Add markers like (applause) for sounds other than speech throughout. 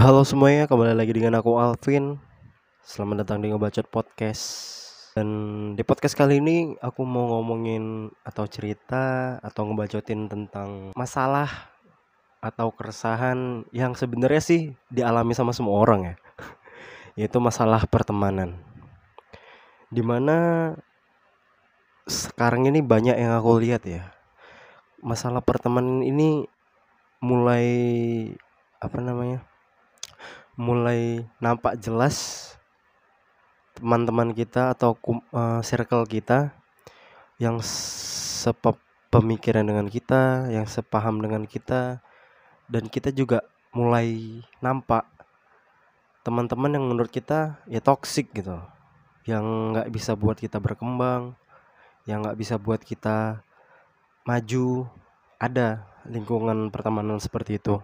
Halo semuanya, kembali lagi dengan aku Alvin. Selamat datang di Ngebacot Podcast. Dan di podcast kali ini aku mau ngomongin atau cerita atau ngebacotin tentang masalah atau keresahan yang sebenarnya sih dialami sama semua orang ya. (laughs) Yaitu masalah pertemanan. Di mana sekarang ini banyak yang aku lihat ya. Masalah pertemanan ini mulai apa namanya? Mulai nampak jelas teman-teman kita atau uh, circle kita yang sepemikiran dengan kita, yang sepaham dengan kita, dan kita juga mulai nampak teman-teman yang menurut kita ya toksik gitu, yang nggak bisa buat kita berkembang, yang nggak bisa buat kita maju, ada lingkungan pertemanan seperti itu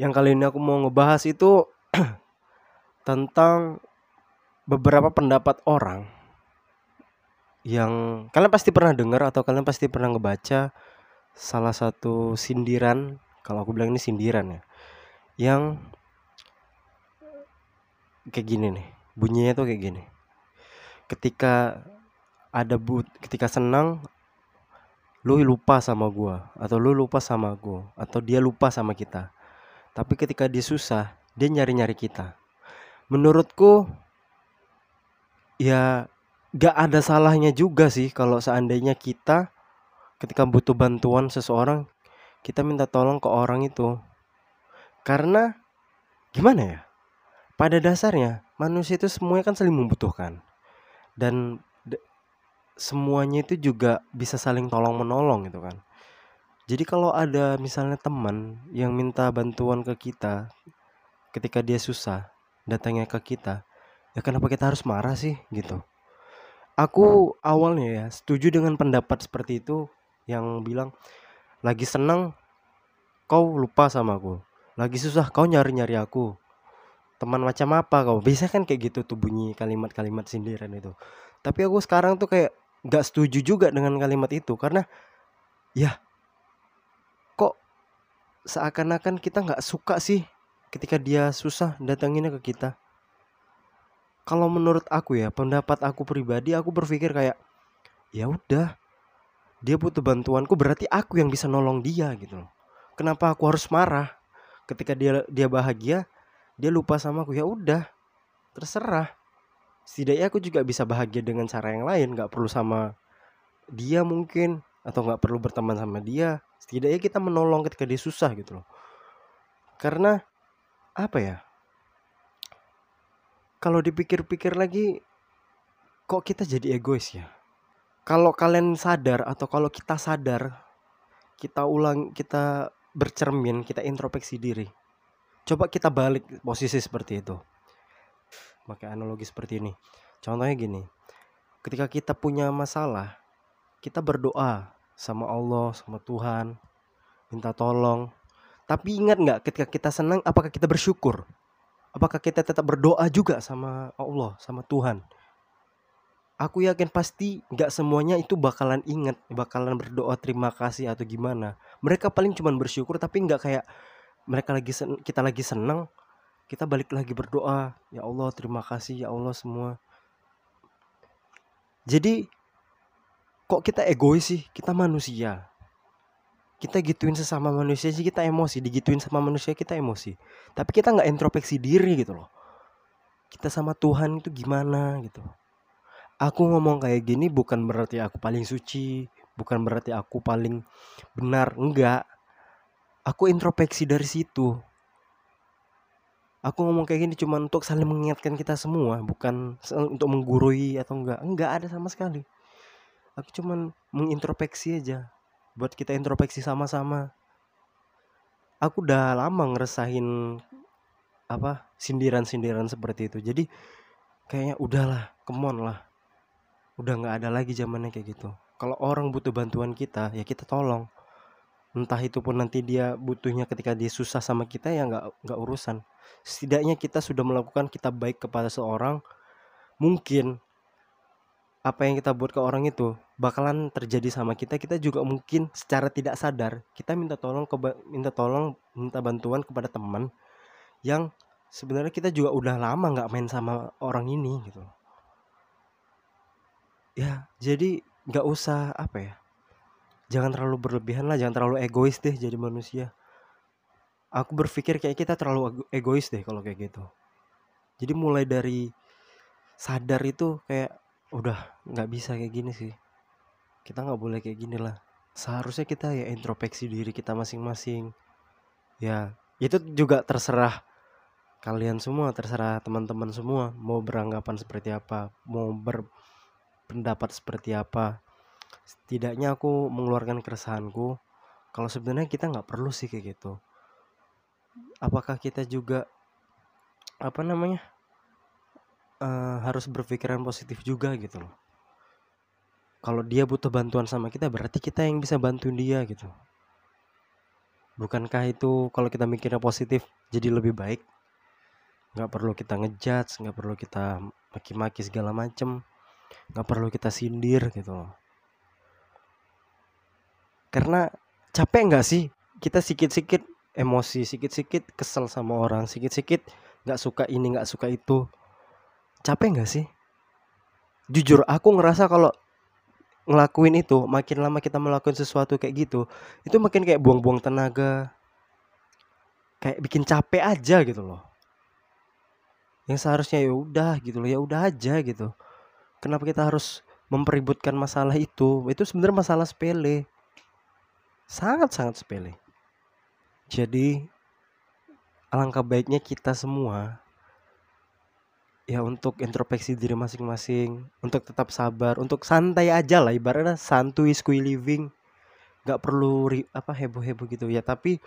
yang kali ini aku mau ngebahas itu (clears throat) tentang beberapa pendapat orang yang kalian pasti pernah dengar atau kalian pasti pernah ngebaca salah satu sindiran kalau aku bilang ini sindiran ya yang kayak gini nih bunyinya tuh kayak gini. Ketika ada but ketika senang lu lupa sama gua atau lu lupa sama gua atau dia lupa sama kita tapi ketika dia susah, dia nyari-nyari kita. Menurutku ya gak ada salahnya juga sih kalau seandainya kita ketika butuh bantuan seseorang, kita minta tolong ke orang itu. Karena gimana ya? Pada dasarnya manusia itu semuanya kan saling membutuhkan. Dan semuanya itu juga bisa saling tolong menolong gitu kan. Jadi kalau ada misalnya teman yang minta bantuan ke kita ketika dia susah, datangnya ke kita, ya kenapa kita harus marah sih gitu. Aku awalnya ya setuju dengan pendapat seperti itu yang bilang lagi senang kau lupa sama aku. Lagi susah kau nyari-nyari aku. Teman macam apa kau? Bisa kan kayak gitu tuh bunyi kalimat-kalimat sindiran itu. Tapi aku sekarang tuh kayak gak setuju juga dengan kalimat itu karena ya seakan-akan kita nggak suka sih ketika dia susah datanginnya ke kita. Kalau menurut aku ya, pendapat aku pribadi, aku berpikir kayak ya udah, dia butuh bantuanku berarti aku yang bisa nolong dia gitu. Kenapa aku harus marah ketika dia dia bahagia, dia lupa sama aku ya udah, terserah. Setidaknya aku juga bisa bahagia dengan cara yang lain, nggak perlu sama dia mungkin atau nggak perlu berteman sama dia setidaknya kita menolong ketika dia susah gitu loh. Karena apa ya? Kalau dipikir-pikir lagi kok kita jadi egois ya? Kalau kalian sadar atau kalau kita sadar kita ulang kita bercermin kita introspeksi diri. Coba kita balik posisi seperti itu. Pakai analogi seperti ini. Contohnya gini. Ketika kita punya masalah kita berdoa sama Allah, sama Tuhan, minta tolong. Tapi ingat nggak ketika kita senang, apakah kita bersyukur? Apakah kita tetap berdoa juga sama Allah, sama Tuhan? Aku yakin pasti nggak semuanya itu bakalan ingat, bakalan berdoa terima kasih atau gimana. Mereka paling cuma bersyukur, tapi nggak kayak mereka lagi sen kita lagi senang, kita balik lagi berdoa, ya Allah terima kasih ya Allah semua. Jadi kok kita egois sih? Kita manusia. Kita gituin sesama manusia sih kita emosi. Digituin sama manusia kita emosi. Tapi kita nggak introspeksi diri gitu loh. Kita sama Tuhan itu gimana gitu. Aku ngomong kayak gini bukan berarti aku paling suci bukan berarti aku paling benar enggak. Aku introspeksi dari situ. Aku ngomong kayak gini cuma untuk saling mengingatkan kita semua bukan untuk menggurui atau enggak. Enggak ada sama sekali aku cuman mengintrospeksi aja buat kita introspeksi sama-sama. Aku udah lama ngeresahin apa sindiran-sindiran seperti itu. Jadi kayaknya udahlah kemon lah. Udah nggak ada lagi zamannya kayak gitu. Kalau orang butuh bantuan kita ya kita tolong. Entah itu pun nanti dia butuhnya ketika dia susah sama kita ya nggak nggak urusan. Setidaknya kita sudah melakukan kita baik kepada seorang mungkin apa yang kita buat ke orang itu bakalan terjadi sama kita kita juga mungkin secara tidak sadar kita minta tolong ke minta tolong minta bantuan kepada teman yang sebenarnya kita juga udah lama nggak main sama orang ini gitu. Ya jadi nggak usah apa ya jangan terlalu berlebihan lah jangan terlalu egois deh jadi manusia. Aku berpikir kayak kita terlalu egois deh kalau kayak gitu. Jadi mulai dari sadar itu kayak udah nggak bisa kayak gini sih. Kita nggak boleh kayak gini lah. Seharusnya kita ya introspeksi diri kita masing-masing. Ya itu juga terserah kalian semua terserah teman-teman semua mau beranggapan seperti apa mau berpendapat seperti apa. Setidaknya aku mengeluarkan keresahanku. Kalau sebenarnya kita nggak perlu sih kayak gitu. Apakah kita juga apa namanya uh, harus berpikiran positif juga gitu loh. Kalau dia butuh bantuan sama kita berarti kita yang bisa bantu dia gitu. Bukankah itu kalau kita mikirnya positif jadi lebih baik? Nggak perlu kita ngejudge nggak perlu kita maki-maki segala macem. Nggak perlu kita sindir gitu loh. Karena capek nggak sih? Kita sikit-sikit emosi sikit-sikit kesel sama orang sikit-sikit nggak suka ini nggak suka itu capek nggak sih? Jujur aku ngerasa kalau ngelakuin itu makin lama kita melakukan sesuatu kayak gitu itu makin kayak buang-buang tenaga kayak bikin capek aja gitu loh. Yang seharusnya ya udah gitu loh ya udah aja gitu. Kenapa kita harus mempeributkan masalah itu? Itu sebenarnya masalah sepele. Sangat sangat sepele. Jadi alangkah baiknya kita semua ya untuk introspeksi diri masing-masing untuk tetap sabar untuk santai aja lah ibaratnya santuy squee living. Nggak perlu ri, apa heboh-heboh gitu ya. Tapi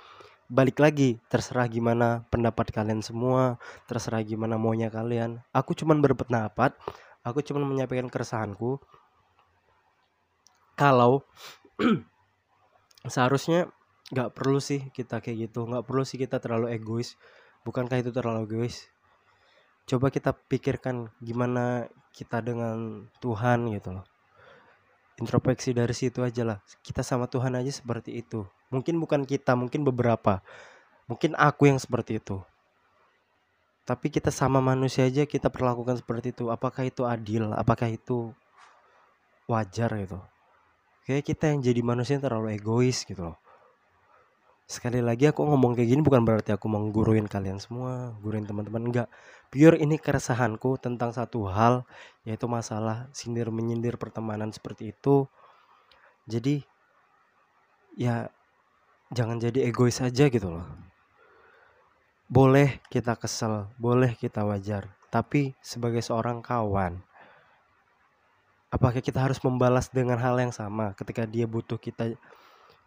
balik lagi terserah gimana pendapat kalian semua terserah gimana maunya kalian. Aku cuman berpendapat aku cuman menyampaikan keresahanku. Kalau (clears throat) seharusnya nggak perlu sih kita kayak gitu nggak perlu sih kita terlalu egois. Bukankah itu terlalu egois coba kita pikirkan gimana kita dengan Tuhan gitu loh. Introspeksi dari situ aja lah. Kita sama Tuhan aja seperti itu. Mungkin bukan kita mungkin beberapa. Mungkin aku yang seperti itu. Tapi kita sama manusia aja kita perlakukan seperti itu. Apakah itu adil? Apakah itu wajar gitu? Kayak kita yang jadi manusia yang terlalu egois gitu loh sekali lagi aku ngomong kayak gini bukan berarti aku mengguruin kalian semua, guruin teman-teman enggak. Pure ini keresahanku tentang satu hal yaitu masalah sindir menyindir pertemanan seperti itu. Jadi ya jangan jadi egois aja gitu loh. Boleh kita kesel, boleh kita wajar, tapi sebagai seorang kawan apakah kita harus membalas dengan hal yang sama ketika dia butuh kita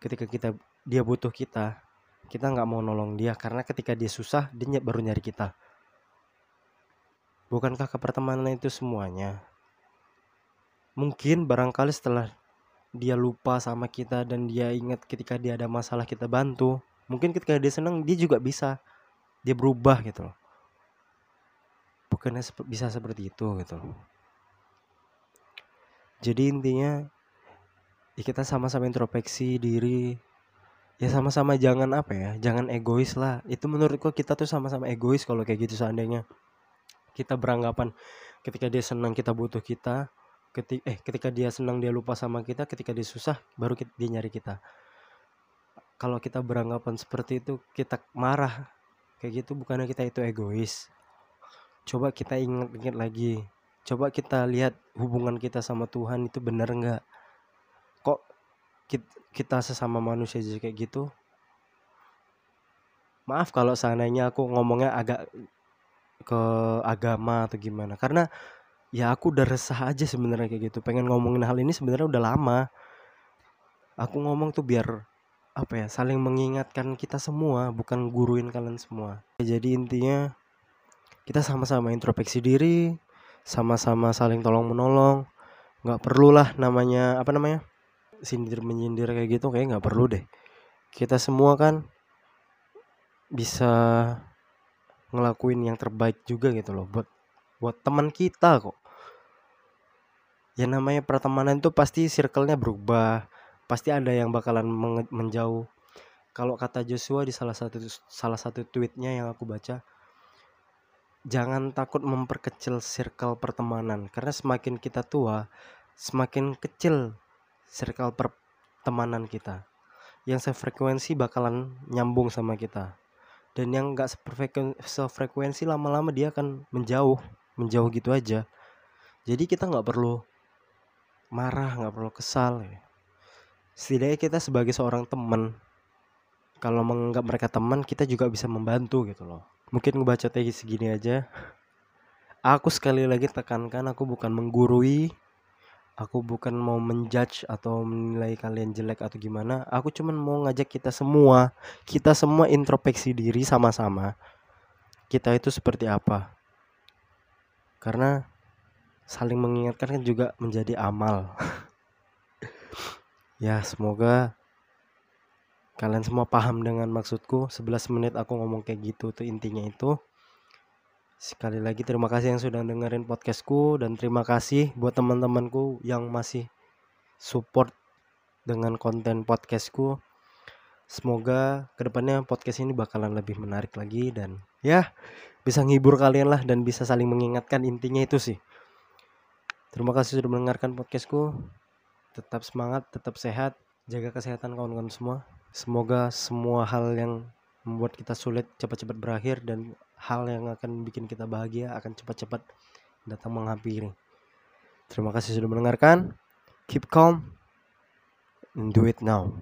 ketika kita dia butuh kita kita nggak mau nolong dia karena ketika dia susah dia baru nyari kita. Bukankah kepertemanan itu semuanya? Mungkin barangkali setelah dia lupa sama kita dan dia ingat ketika dia ada masalah kita bantu mungkin ketika dia senang dia juga bisa. Dia berubah gitu loh. Bukannya bisa seperti itu gitu loh. Jadi intinya ya kita sama-sama introspeksi diri. Ya sama-sama jangan apa ya jangan egois lah. Itu menurutku kita tuh sama-sama egois kalau kayak gitu seandainya. Kita beranggapan ketika dia senang kita butuh kita ketika eh ketika dia senang dia lupa sama kita ketika dia susah baru kita, dia nyari kita. Kalau kita beranggapan seperti itu kita marah. Kayak gitu bukannya kita itu egois. Coba kita ingat-ingat lagi. Coba kita lihat hubungan kita sama Tuhan itu benar nggak kok kita sesama manusia jadi kayak gitu? Maaf kalau seandainya aku ngomongnya agak ke agama atau gimana. Karena ya aku udah resah aja sebenarnya kayak gitu. Pengen ngomongin hal ini sebenarnya udah lama. Aku ngomong tuh biar apa ya saling mengingatkan kita semua bukan guruin kalian semua. Jadi intinya kita sama-sama introspeksi diri sama-sama saling tolong menolong nggak perlulah namanya apa namanya sindir menyindir kayak gitu kayak nggak perlu deh. Kita semua kan bisa ngelakuin yang terbaik juga gitu loh buat buat teman kita kok. Ya namanya pertemanan tuh pasti circle-nya berubah pasti ada yang bakalan menjauh. Kalau kata Joshua di salah satu salah satu tweetnya yang aku baca jangan takut memperkecil circle pertemanan karena semakin kita tua semakin kecil circle pertemanan kita yang sefrekuensi bakalan nyambung sama kita. Dan yang nggak sefrekuensi lama-lama dia akan menjauh menjauh gitu aja. Jadi kita nggak perlu marah nggak perlu kesal ya. setidaknya kita sebagai seorang teman kalau menganggap mereka teman kita juga bisa membantu gitu loh. Mungkin ngebaca tadi segini aja. Aku sekali lagi tekankan aku bukan menggurui aku bukan mau menjudge atau menilai kalian jelek atau gimana. Aku cuman mau ngajak kita semua kita semua introspeksi diri sama-sama kita itu seperti apa. Karena saling mengingatkan kan juga menjadi amal. (laughs) Ya semoga kalian semua paham dengan maksudku. 11 menit aku ngomong kayak gitu tuh intinya itu sekali lagi terima kasih yang sudah dengerin podcastku dan terima kasih buat teman-temanku yang masih support dengan konten podcastku semoga ke depannya podcast ini bakalan lebih menarik lagi dan ya bisa nghibur kalian lah dan bisa saling mengingatkan intinya itu sih Terima kasih sudah mendengarkan podcastku. Tetap semangat, tetap sehat, jaga kesehatan kawan-kawan semua. Semoga semua hal yang membuat kita sulit cepat-cepat berakhir dan hal yang akan bikin kita bahagia akan cepat-cepat datang menghampiri. Terima kasih sudah mendengarkan. Keep calm and do it now.